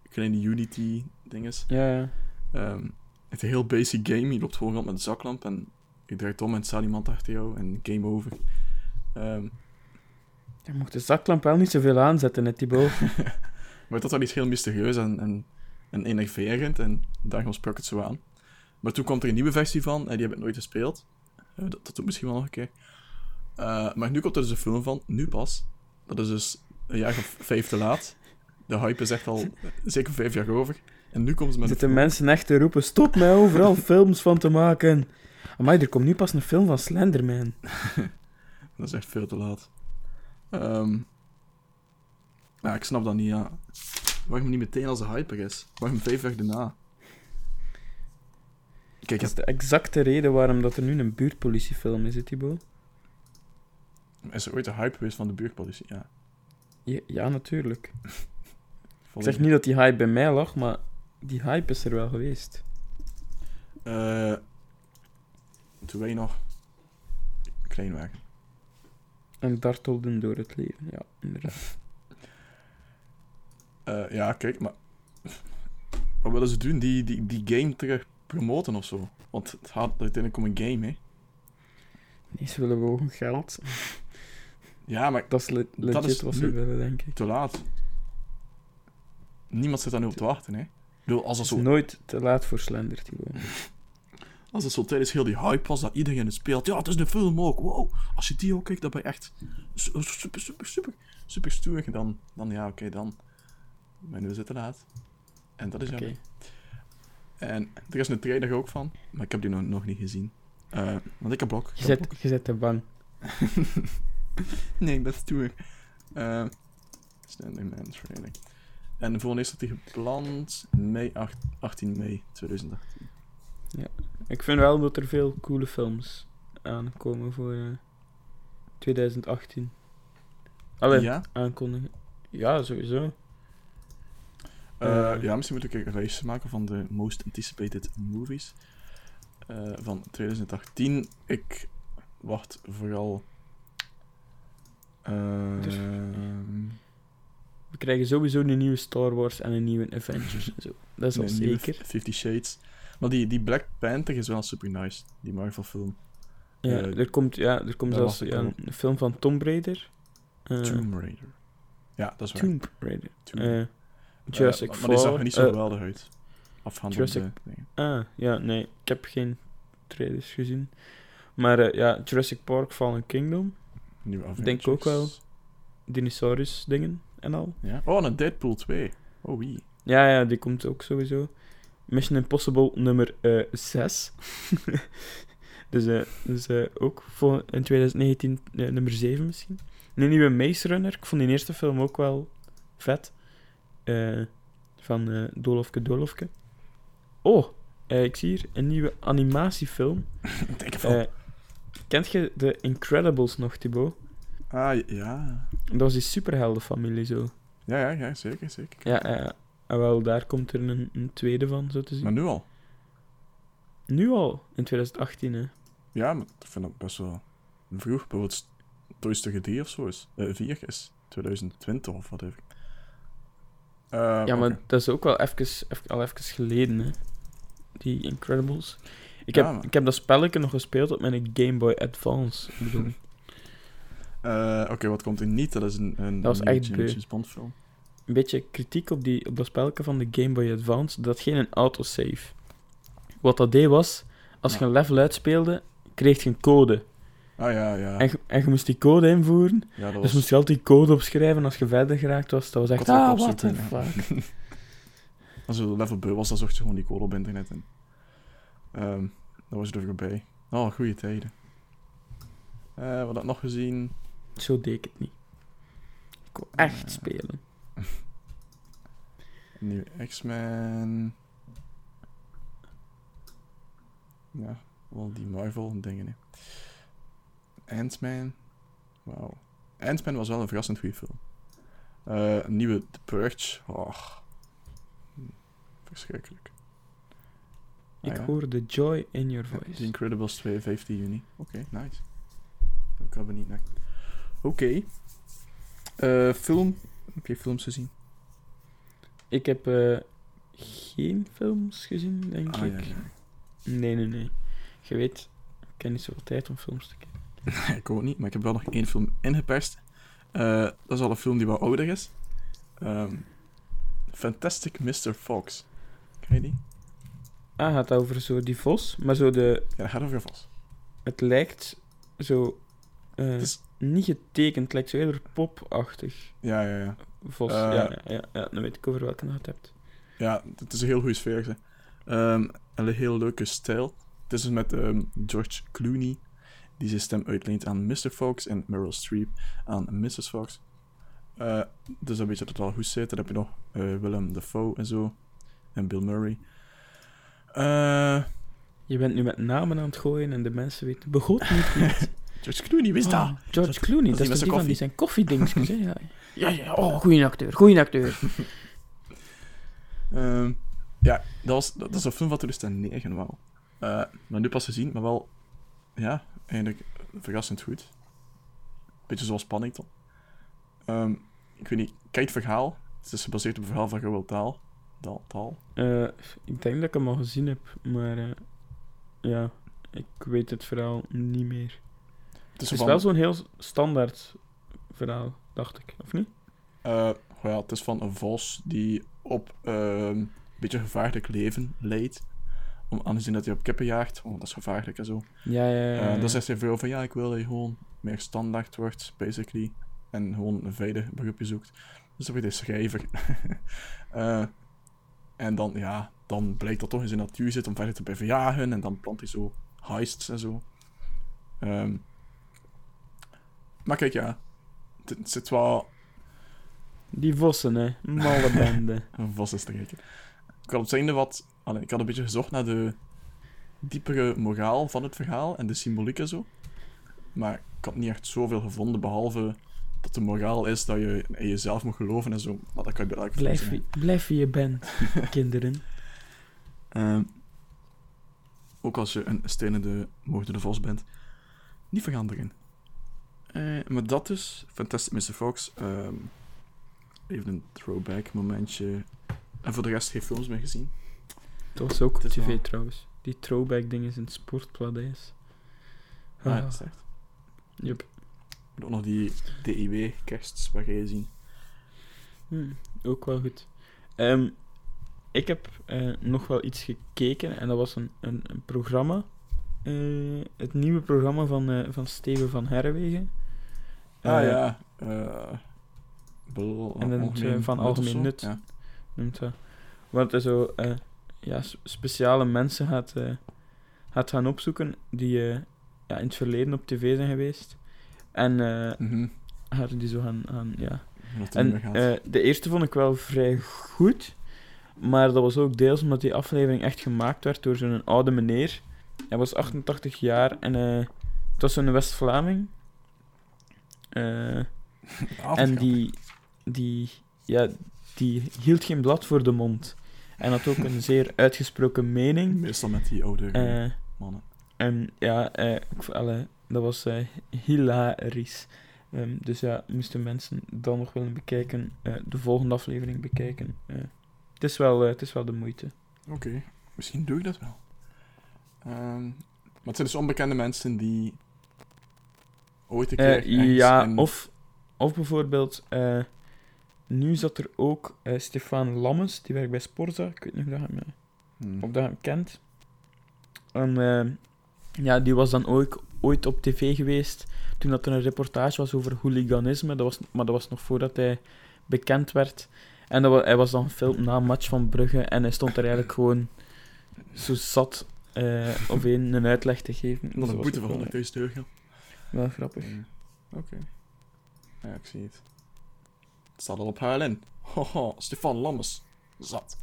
kleine Unity-dinges. Ja, ja. Ehm, het is een heel basic game. Je loopt gewoon rond met een zaklamp en je draait om en staat iemand achter jou en game over. Ehm, Je mocht de zaklamp wel niet zoveel aanzetten, net Thibaut. maar dat was iets heel mysterieus en, en, en enerverend en daarom sprak het zo aan. Maar toen kwam er een nieuwe versie van en die heb ik nooit gespeeld. Eh, dat, dat doet misschien wel nog een keer. Eh, maar nu komt er dus een film van, nu pas. Dat is dus een jaar of vijf te laat. De hype is echt al zeker vijf jaar over. En nu komen ze met Zitten mensen echt te roepen, stop mij overal films van te maken. Amai, er komt nu pas een film van Slenderman. Dat is echt veel te laat. Ehm ja, ik snap dat niet, ja. Waarom niet meteen als de hype er is? Waarom vijf jaar daarna? Kijk, Dat is de exacte reden waarom dat er nu een buurtpolitiefilm is, hè, Thibaut. is er ooit een hype geweest van de buurtpolitie? Ja. Ja, ja, natuurlijk. Ik zeg niet dat die hype bij mij lag, maar die hype is er wel geweest. Eh, toen wij nog klein waren. En dartelden door het leven, ja, inderdaad. Eh, ja, kijk, maar... Wat willen ze doen? Die, die, die game terug promoten of zo? Want het gaat uiteindelijk om een game, hè? Nee, ze willen gewoon geld. Ja, maar Dat is le- legit Dat is wat ze willen, denk ik. te laat. Niemand zit daar nu op te wachten, hè? Bedoel, als Het zo nooit te laat voor Slender, Thibaut. Als het zo tijdens heel die hype was dat iedereen het speelt. Ja, het is een film ook. Wow. Als je die ook kijkt, dan ben je echt su- super, super, super, super stoer. Dan, dan ja, oké, dan. Maar nu is het te laat. En dat is jammer. En er is een trailer ook van, maar ik heb die nog, nog niet gezien. Eh, want ik heb blok. Je zet, je zet te bang. nee, ik ben stoer. Eh Slenderman trailer. En de volgende is dat die gepland mei 8, 18 mei 2018. Ik vind wel dat er veel coole films aankomen voor eh, 2018. Allee, Ja? aankondigen. Ja, sowieso. Eh, Eh. ja, misschien moet ik een lijstje maken van de most anticipated movies van 2018. Ik wacht vooral. Dus- We krijgen sowieso een nieuwe Star Wars en een nieuwe Avengers en zo. Dat is al nee, zeker. Fifty Shades. Maar die, die Black Panther is wel super nice. Die Marvel film. Ja, eh, er komt, ja, er komt zelfs ja, een film van Tomb Raider. Eh, Tomb Raider. Ja, dat is waar. Tomb Raider. Tomb- Eh, Jurassic maar die zag er niet zo geweldig uit. Jurassic- dingen. Ah, ja, nee. Ik heb geen trailers gezien. Maar ja, Jurassic Park Fallen Kingdom. Nieuwe Avengers. denk ook wel. Dinosaurus dingen en al. Ja. Oh, en een Deadpool 2. Oh, wie? Ja, ja, die komt ook sowieso. Mission Impossible nummer eh 6. dus eh, dus eh, ook voor in 2019 eh, nummer 7 misschien. Een nieuwe Maze Runner. Ik vond die eerste film ook wel vet. Van eh Dolofke Dolofke. Oh, ik zie hier een nieuwe animatiefilm. Dikke film. Kent je de Incredibles nog, Thibaut? ah, ja. Dat was die superheldenfamilie zo. Ja, ja, ja, zeker, zeker. Ja, ja. En wel, daar komt er een, een tweede van, zo te zien. Maar nu al. Nu al, in 2018, hè. Ja, maar ik vind dat best wel vroeg. Bijvoorbeeld Toy Story 3 of zo is. eh 4 is 2020 of wat even. Eh, Ja, maar dat is ook wel even, even- al even geleden, hè. Die Incredibles. Ik Ja, heb, ik heb dat spelletje nog gespeeld op mijn Game Boy Advance. Ik bedoel, Eh, Oké, wat komt er niet? Dat is een, een Dat was echt James Bond film. een beetje kritiek op, die, op dat spelletje van de Game Boy Advance. Dat geen autosave. Wat dat deed was, als je een level uitspeelde, kreeg je een code. Ah ja, ja. En, je- en je moest die code invoeren. ja dat Dus was... moest je altijd die code opschrijven als je verder geraakt was. Dat was echt, ah, what the fuck. Als je level beu was, dan zocht je gewoon die code op internet in. Ehm dat was er voorbij. Oh, goede tijden. Eh wat had ik nog gezien? Zo deed ik het niet. Ik wou echt Ja. spelen. Nieuwe X-Men. Ja, wel die Marvel dingen. hè. Ant-Man. Wauw. Ant-Man was wel een verrassend goede film. Eh, een nieuwe The Purge. Oh. Verschrikkelijk. Ah, Ik hoor de joy in your voice. The Incredibles 2, 15 juni. Oké, nice. Ik heb er niet naar. Oké. Eh, film. Heb je films gezien? Ik heb eh, geen films gezien, denk Ah, ik. ja, ja. Nee, nee, nee. Je weet, ik heb niet zoveel tijd om films te kijken. ik ook niet, maar ik heb wel nog één film ingeperst. Eh, dat is al een film die wat ouder is. Ehm, Fantastic Mr. Fox. Ken je die? Ah, het gaat over zo die vos, maar zo de... Ja, dat gaat over vast. Het lijkt zo... eh, Het is- Niet getekend, het lijkt zo eerder popachtig. Ja, ja, ja. Vos, Eh. ja, ja, ja. Dan weet ik over welke je het hebt. Ja, het is een heel goede sfeer. Hè. Ehm, en een heel leuke stijl. Het is dus met ehm, George Clooney, die zijn stem uitleent aan Mr. Fox en Meryl Streep aan Mrs. Fox. Eh, dus dan weet je dat het wel goed zit. Dan heb je nog eh, Willem Dafoe en zo. En Bill Murray. Eh, Je bent nu met namen aan het gooien en de mensen weten begot niet. George Clooney, wie is Ah, dat? George Clooney, dat, dat is die die zijn van die zijn koffiedingetjes, hè? Ja. ja, ja, oh, goeie acteur, goeie acteur. Ehm, ja, dat, was, dat, dat is een film wat er dus ten 9 wel. Eh, maar nu pas gezien, maar wel, ja, eigenlijk verrassend goed. Beetje zoals Paddington. Ehm ik weet niet, kijk het verhaal. Het is gebaseerd op het verhaal van Roald Dahl. Dahl, Dahl. Eh, ik denk dat ik hem al gezien heb, maar eh, ja, ik weet het verhaal niet meer. Het is, Het is van, wel zo'n heel standaard verhaal, dacht ik, of niet? ja, het is van een vos die op ehm, een beetje gevaarlijk leven leidt. Om, aangezien dat hij op kippen jaagt, oh, dat is gevaarlijk en zo. Ja, ja, ja. Ja. dan zegt hij veel van ja, ik wil dat je gewoon meer standaard wordt, basically. En gewoon een veilig beroepje zoekt. Dus dan wordt hij schrijver. En dan, ja, dan blijkt dat toch in zijn natuur zit om verder te blijven jagen. En dan plant hij zo heists en zo. Ehm, maar kijk, ja, het, zit wel Die vossen, hè. Malle bende. een vaste streken. Ik had op het einde wat... allee, ik had een beetje gezocht naar de diepere moraal van het verhaal en de symboliek en zo. Maar ik had niet echt zoveel gevonden, behalve dat de moraal is dat je in jezelf moet geloven en zo. Maar dat kan je bij elke Blijf, wie- blijf wie je bent, kinderen. Ehm, ook als je een stenende moordende vos bent. Niet veranderen. Eh maar dat dus. Fantastic Mr. Fox. ehm, even een throwback momentje. En voor de rest geen films meer gezien. Dat was ook op Het tv wel- trouwens. Die throwback dingen in Sportpladijs. Ah, Ah, dat is echt. Yep. Ook nog die DIW-kersts waar ga je zien. Hm, ook wel goed. Ehm, ik heb eh, nog wel iets gekeken en dat was een, een, een programma. eh, het nieuwe programma van, eh, van Steven van Herwegen. Ah ja. en dan algemeen van algemeen nut. Ja. noemt dat. Wat er zo ja, speciale mensen gaat, gaat gaan opzoeken die ja, in het verleden op tv zijn geweest. En eh gaat die zo gaan, gaan ja, En eh, de eerste vond ik wel vrij goed. Maar dat was ook deels omdat die aflevering echt gemaakt werd door zo'n oude meneer. Hij was 88 jaar en eh het was zo'n West-Vlaming. Eh, en die, die, ja, die hield geen blad voor de mond. En had ook een zeer uitgesproken mening. Meestal met die oude Eh, mannen. en ja, eh, ik allee, dat was eh, hilarisch. Ehm, dus ja, moesten mensen dan nog willen bekijken, eh, de volgende aflevering bekijken. Eh, het, is wel, het is wel de moeite. Oké, misschien doe ik dat wel. Ehm, maar het zijn dus onbekende mensen die ooit een keer ja, of, of bijvoorbeeld, nu zat er ook Stefan Lammes, die werkt bij Sporza. Ik weet niet of dat hem, Hmm. of dat hem kent. En eh, ja, die was dan ook ooit op tv geweest toen dat er een reportage was over hooliganisme. Dat was, maar dat was nog voordat hij bekend werd. En dat hij was dan gefilmd na een match van Brugge en hij stond er eigenlijk gewoon zo zat eh of een, een uitleg te geven. Dat Dus een boete van wel, 100.000 euro. wel grappig. Oké. Ja, ik zie het. Het staat al op HLN. Haha, Stefan Lammes. Zat.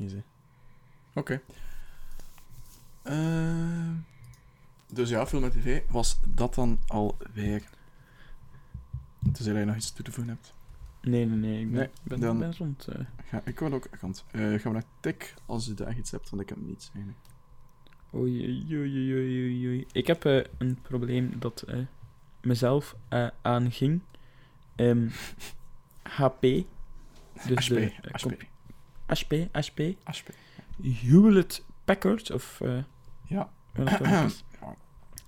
Easy. Oké. Ehm, dus ja, film en tv. Was dat dan alweer? Tenzij je nog iets toe te voegen hebt. Nee, nee, nee. Ik ben, Nee, ben, dan- ben rond. eh. Ga, ik wil ook kant. Eh gaan we naar Tik als je daar iets hebt, want ik heb niets eigenlijk. Oei, oei, oei, oei, oei. Ik heb eh, een probleem dat eh, mezelf eh, aanging. Ehm, HP. Dus HP, de eh, HP, HP, HP. HP. Hewlett Packard, of eh, Ja.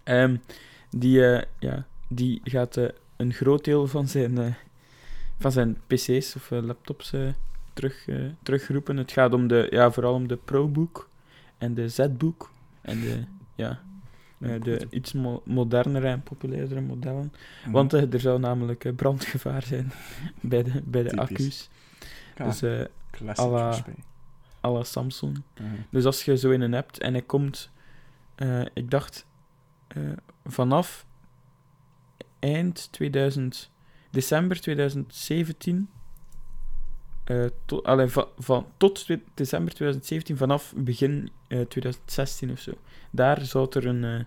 Ehm, die, eh, ja, die gaat eh, een groot deel van zijn, eh, van zijn PC's of laptops terug, terugroepen. Het gaat om de, ja, vooral om de ProBook en de ZBook en de, ja, de iets mo- modernere en populairdere modellen. Mhm. Want er zou namelijk brandgevaar zijn bij de, bij de Typisch. accu's. Ja, Dus la- à la Samsung. Mhm. Dus als je zo in een hebt en hij komt, eh, ik dacht, eh, vanaf eind 2000, december 2017, eh, to, allee, va- van, tot december 2017, vanaf begin eh, 2016 of zo. Daar zou er een, eh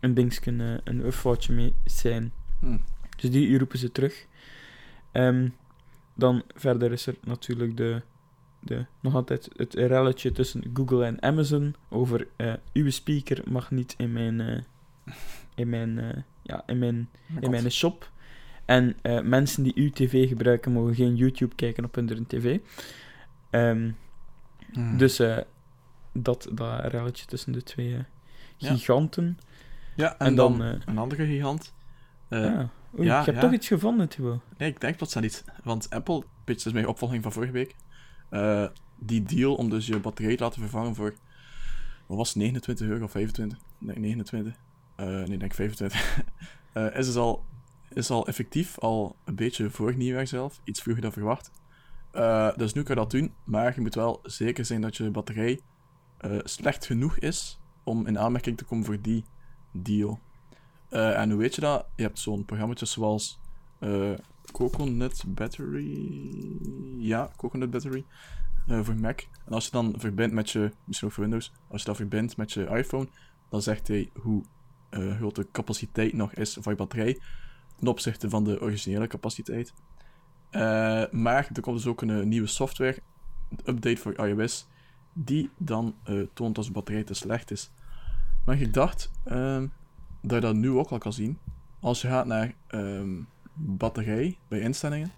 een dingetje, eh, een uffoutje mee zijn. Hm. Dus die roepen ze terug. Ehm, dan verder is er natuurlijk de, de, nog altijd het relletje tussen Google en Amazon over eh, uw speaker mag niet in mijn, eh, in mijn, eh, ja, in mijn, in mijn shop. En mensen die uw tv gebruiken mogen geen YouTube kijken op hun tv. Ehm, Mhm. Dus dat, dat relletje tussen de twee Ja. giganten. Ja, en, en dan, dan, een andere gigant. Ja. Oei, ja, hebt ja. toch iets gevonden, Thibaut? Nee, ik denk dat dat iets. Want Apple, pitch is mijn opvolging van vorige week. Eh, die deal om dus je batterij te laten vervangen voor. Wat was het, 29 euro of 25? Nee, 29. Eh, nee, denk 25. Eh, is dus al, is al effectief, al een beetje voor nieuwjaar zelf. Iets vroeger dan verwacht. Dus nu kan je dat doen, maar je moet wel zeker zijn dat je batterij slecht genoeg is om in aanmerking te komen voor die deal. En hoe weet je dat? Je hebt zo'n programma's zoals Coconut Battery. Ja, Coconut Battery. eh, voor Mac. En als je dan verbindt met je, misschien ook voor Windows, als je dat verbindt met je iPhone, dan zegt hij hoe eh, groot de capaciteit nog is van je batterij ten opzichte van de originele capaciteit. Eh, maar er komt dus ook een nieuwe software, update voor iOS, die dan toont als de batterij te slecht is. Maar ik dacht ehm, dat je dat nu ook al kan zien. Als je gaat naar ehm, batterij bij instellingen.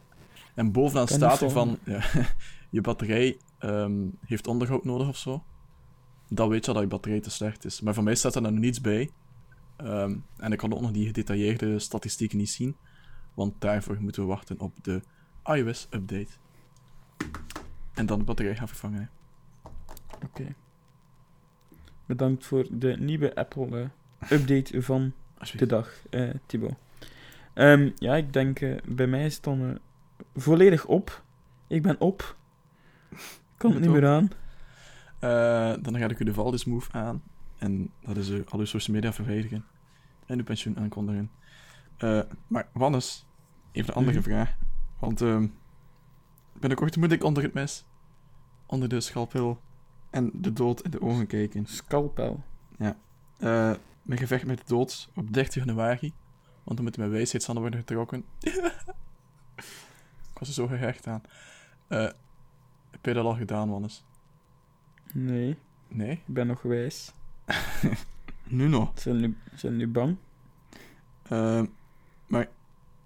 En bovenaan staat er van ja, je batterij ehm, heeft onderhoud nodig of zo. Dan weet je al dat je batterij te slecht is. Maar voor mij staat er dan niets bij. Ehm, en ik kan ook nog die gedetailleerde statistieken niet zien. Want daarvoor moeten we wachten op de iOS-update. En dan de batterij gaan vervangen. hè. Bedankt voor de nieuwe Apple-update van de dag, eh Thibaut. Ehm, ja, ik denk, eh, bij mij is het dan eh, volledig op. Ik ben op. Kan het niet meer aan. Eh, dan ga ik u de Valdis Move aan. En dat is al uw social media verwijderen. En uw pensioen aankondigen. Maar Wannes, even een andere Mhm. vraag. Want ehm, binnenkort moet ik onder het mes, onder de scalpel en de dood in de ogen kijken. Scalpel. Eh, mijn gevecht met de dood op 30 januari. Want dan moeten mijn wijsheidshanden worden getrokken. ik was er zo gehecht aan. Eh, heb je dat al gedaan, Wannes? Nee, Nee? ik ben nog wijs. Nu nog. Zijn nu, zijn nu bang? Ehm, maar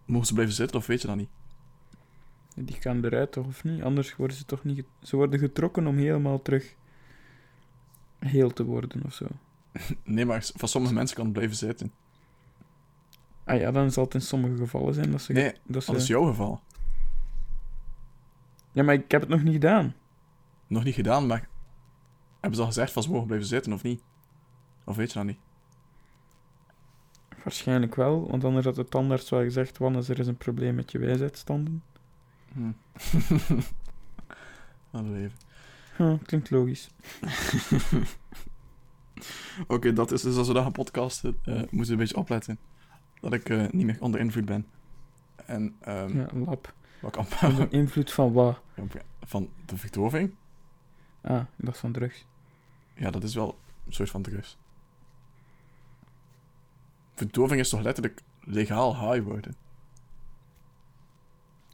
mogen ze blijven zitten of weet je dat niet? Die gaan eruit toch of niet? Anders worden ze toch niet... Ze worden getrokken om helemaal terug heel te worden of zo. Nee, maar van sommige mensen kan het blijven zitten. Ah ja, dan zal het in sommige gevallen zijn dat ze... Nee, dat ze... dat is jouw geval. Ja, maar ik heb het nog niet gedaan. Nog niet gedaan, maar hebben ze al gezegd van ze mogen blijven zitten of niet? Of weet je dat niet? Waarschijnlijk wel, want anders had de tandarts wel gezegd, Wannes, er is een probleem met je wijsheidstanden. Hm. Laten we even. Huh, klinkt logisch. Oké, dat is dus als we dat gaan podcasten, eh, moeten we een beetje opletten. Dat ik eh, niet meer onder invloed ben. En ehm Ja, een lab. wat kan Onder invloed van wat? van de verdoving? Ah, ik dacht van drugs. Ja, dat is wel een soort van drugs. Verdoving is toch letterlijk legaal high worden?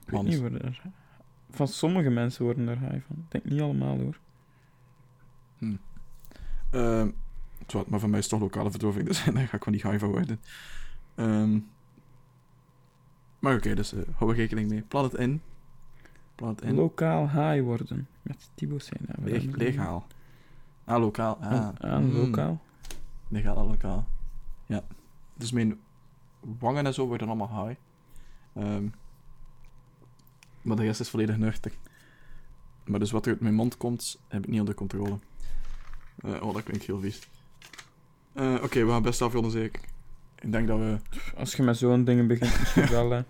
Ik weet niet, worden er... Van sommige mensen worden er high van. Ik denk niet allemaal, hoor. Zwart, maar voor mij is het toch lokale verdoving, dus daar ga ik wel niet high van worden. Ehm, maar oké, dus eh hou er rekening mee. Plan het in. Plan het in. Lokaal high worden. Met Thibaut zijn naam. Leg- legaal. Ah, lokaal. Ah, Aan, aan Mm. lokaal. Legaal en lokaal. Ja. Dus mijn wangen en zo worden allemaal high. Ehm, maar de rest is volledig nuchter. Maar dus wat er uit mijn mond komt, heb ik niet onder controle. Eh, oh, dat klinkt heel vies. Eh, Oké, we gaan best afronden zeker. Ik denk dat we... Als je met zo'n dingen begint, misschien wel, hè.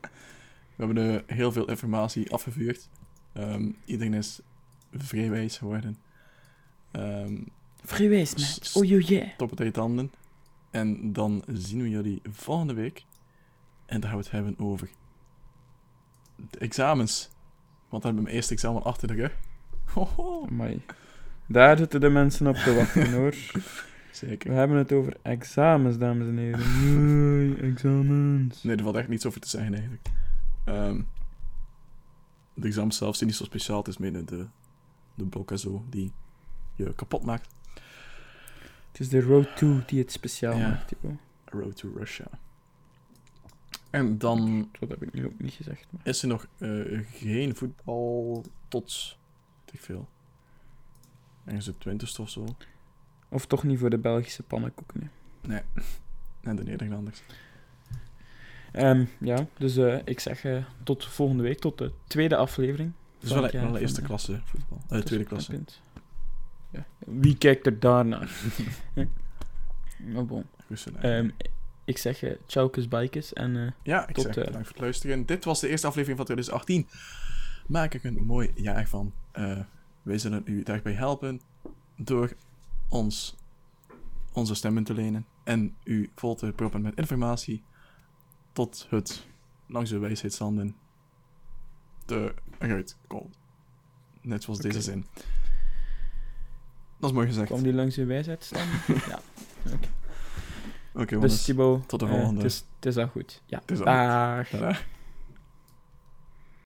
We hebben eh, heel veel informatie afgevuurd. Ehm, iedereen is vrij wijs geworden. Ehm Vrijwijs, maat. Oh, joh, yeah. top het uit handen. En dan zien we jullie volgende week. En dan gaan we het hebben over de examens. Want dan hebben we mijn eerste examen achter de rug. Hoho. Amai. Daar zitten de mensen op te wachten, hoor. We Zeker. hebben het over examens, dames en heren. Nee, examens. Nee, er valt echt niets over te zeggen eigenlijk. Ehm, de examens zelf zijn niet zo speciaal. Het is meer de, de blok en zo die je kapot maakt. Het is de Road 2 die het speciaal Ja. maakt, Thibaut. Road to Russia. En dan Dat heb ik nu ook niet gezegd, maar... is er nog eh, geen voetbal tot, weet ik veel, ergens de twintigste of zo. Of toch niet voor de Belgische pannenkoeken, hè. Nee, en de Nederlanders. Ehm, ja, dus eh, ik zeg eh, tot volgende week, tot de tweede aflevering. Van wel, jaar wel van, eerste klasse voetbal. Eh, tussen tweede klasse. Punt. Ja. Wie kijkt er daarnaar? Hè? maar bon. Ehm, ik zeg uh, tjaukes bikes en ja, ik tot, zeg bedankt voor het luisteren. Dit was de eerste aflevering van 2018. Maak ik een mooi jaar van. Wij zullen u daarbij helpen door ons onze stemmen te lenen en u vol te proppen met informatie tot het langs de wijsheidstanden te eruit komt. Net zoals deze zin. Dat is mooi gezegd. kwam die langs je wijsheid staan. ja. Oké, Dus jongens. Thibaut, tot de eh, volgende. Het is, het is al goed. Ja. Het is al Dag.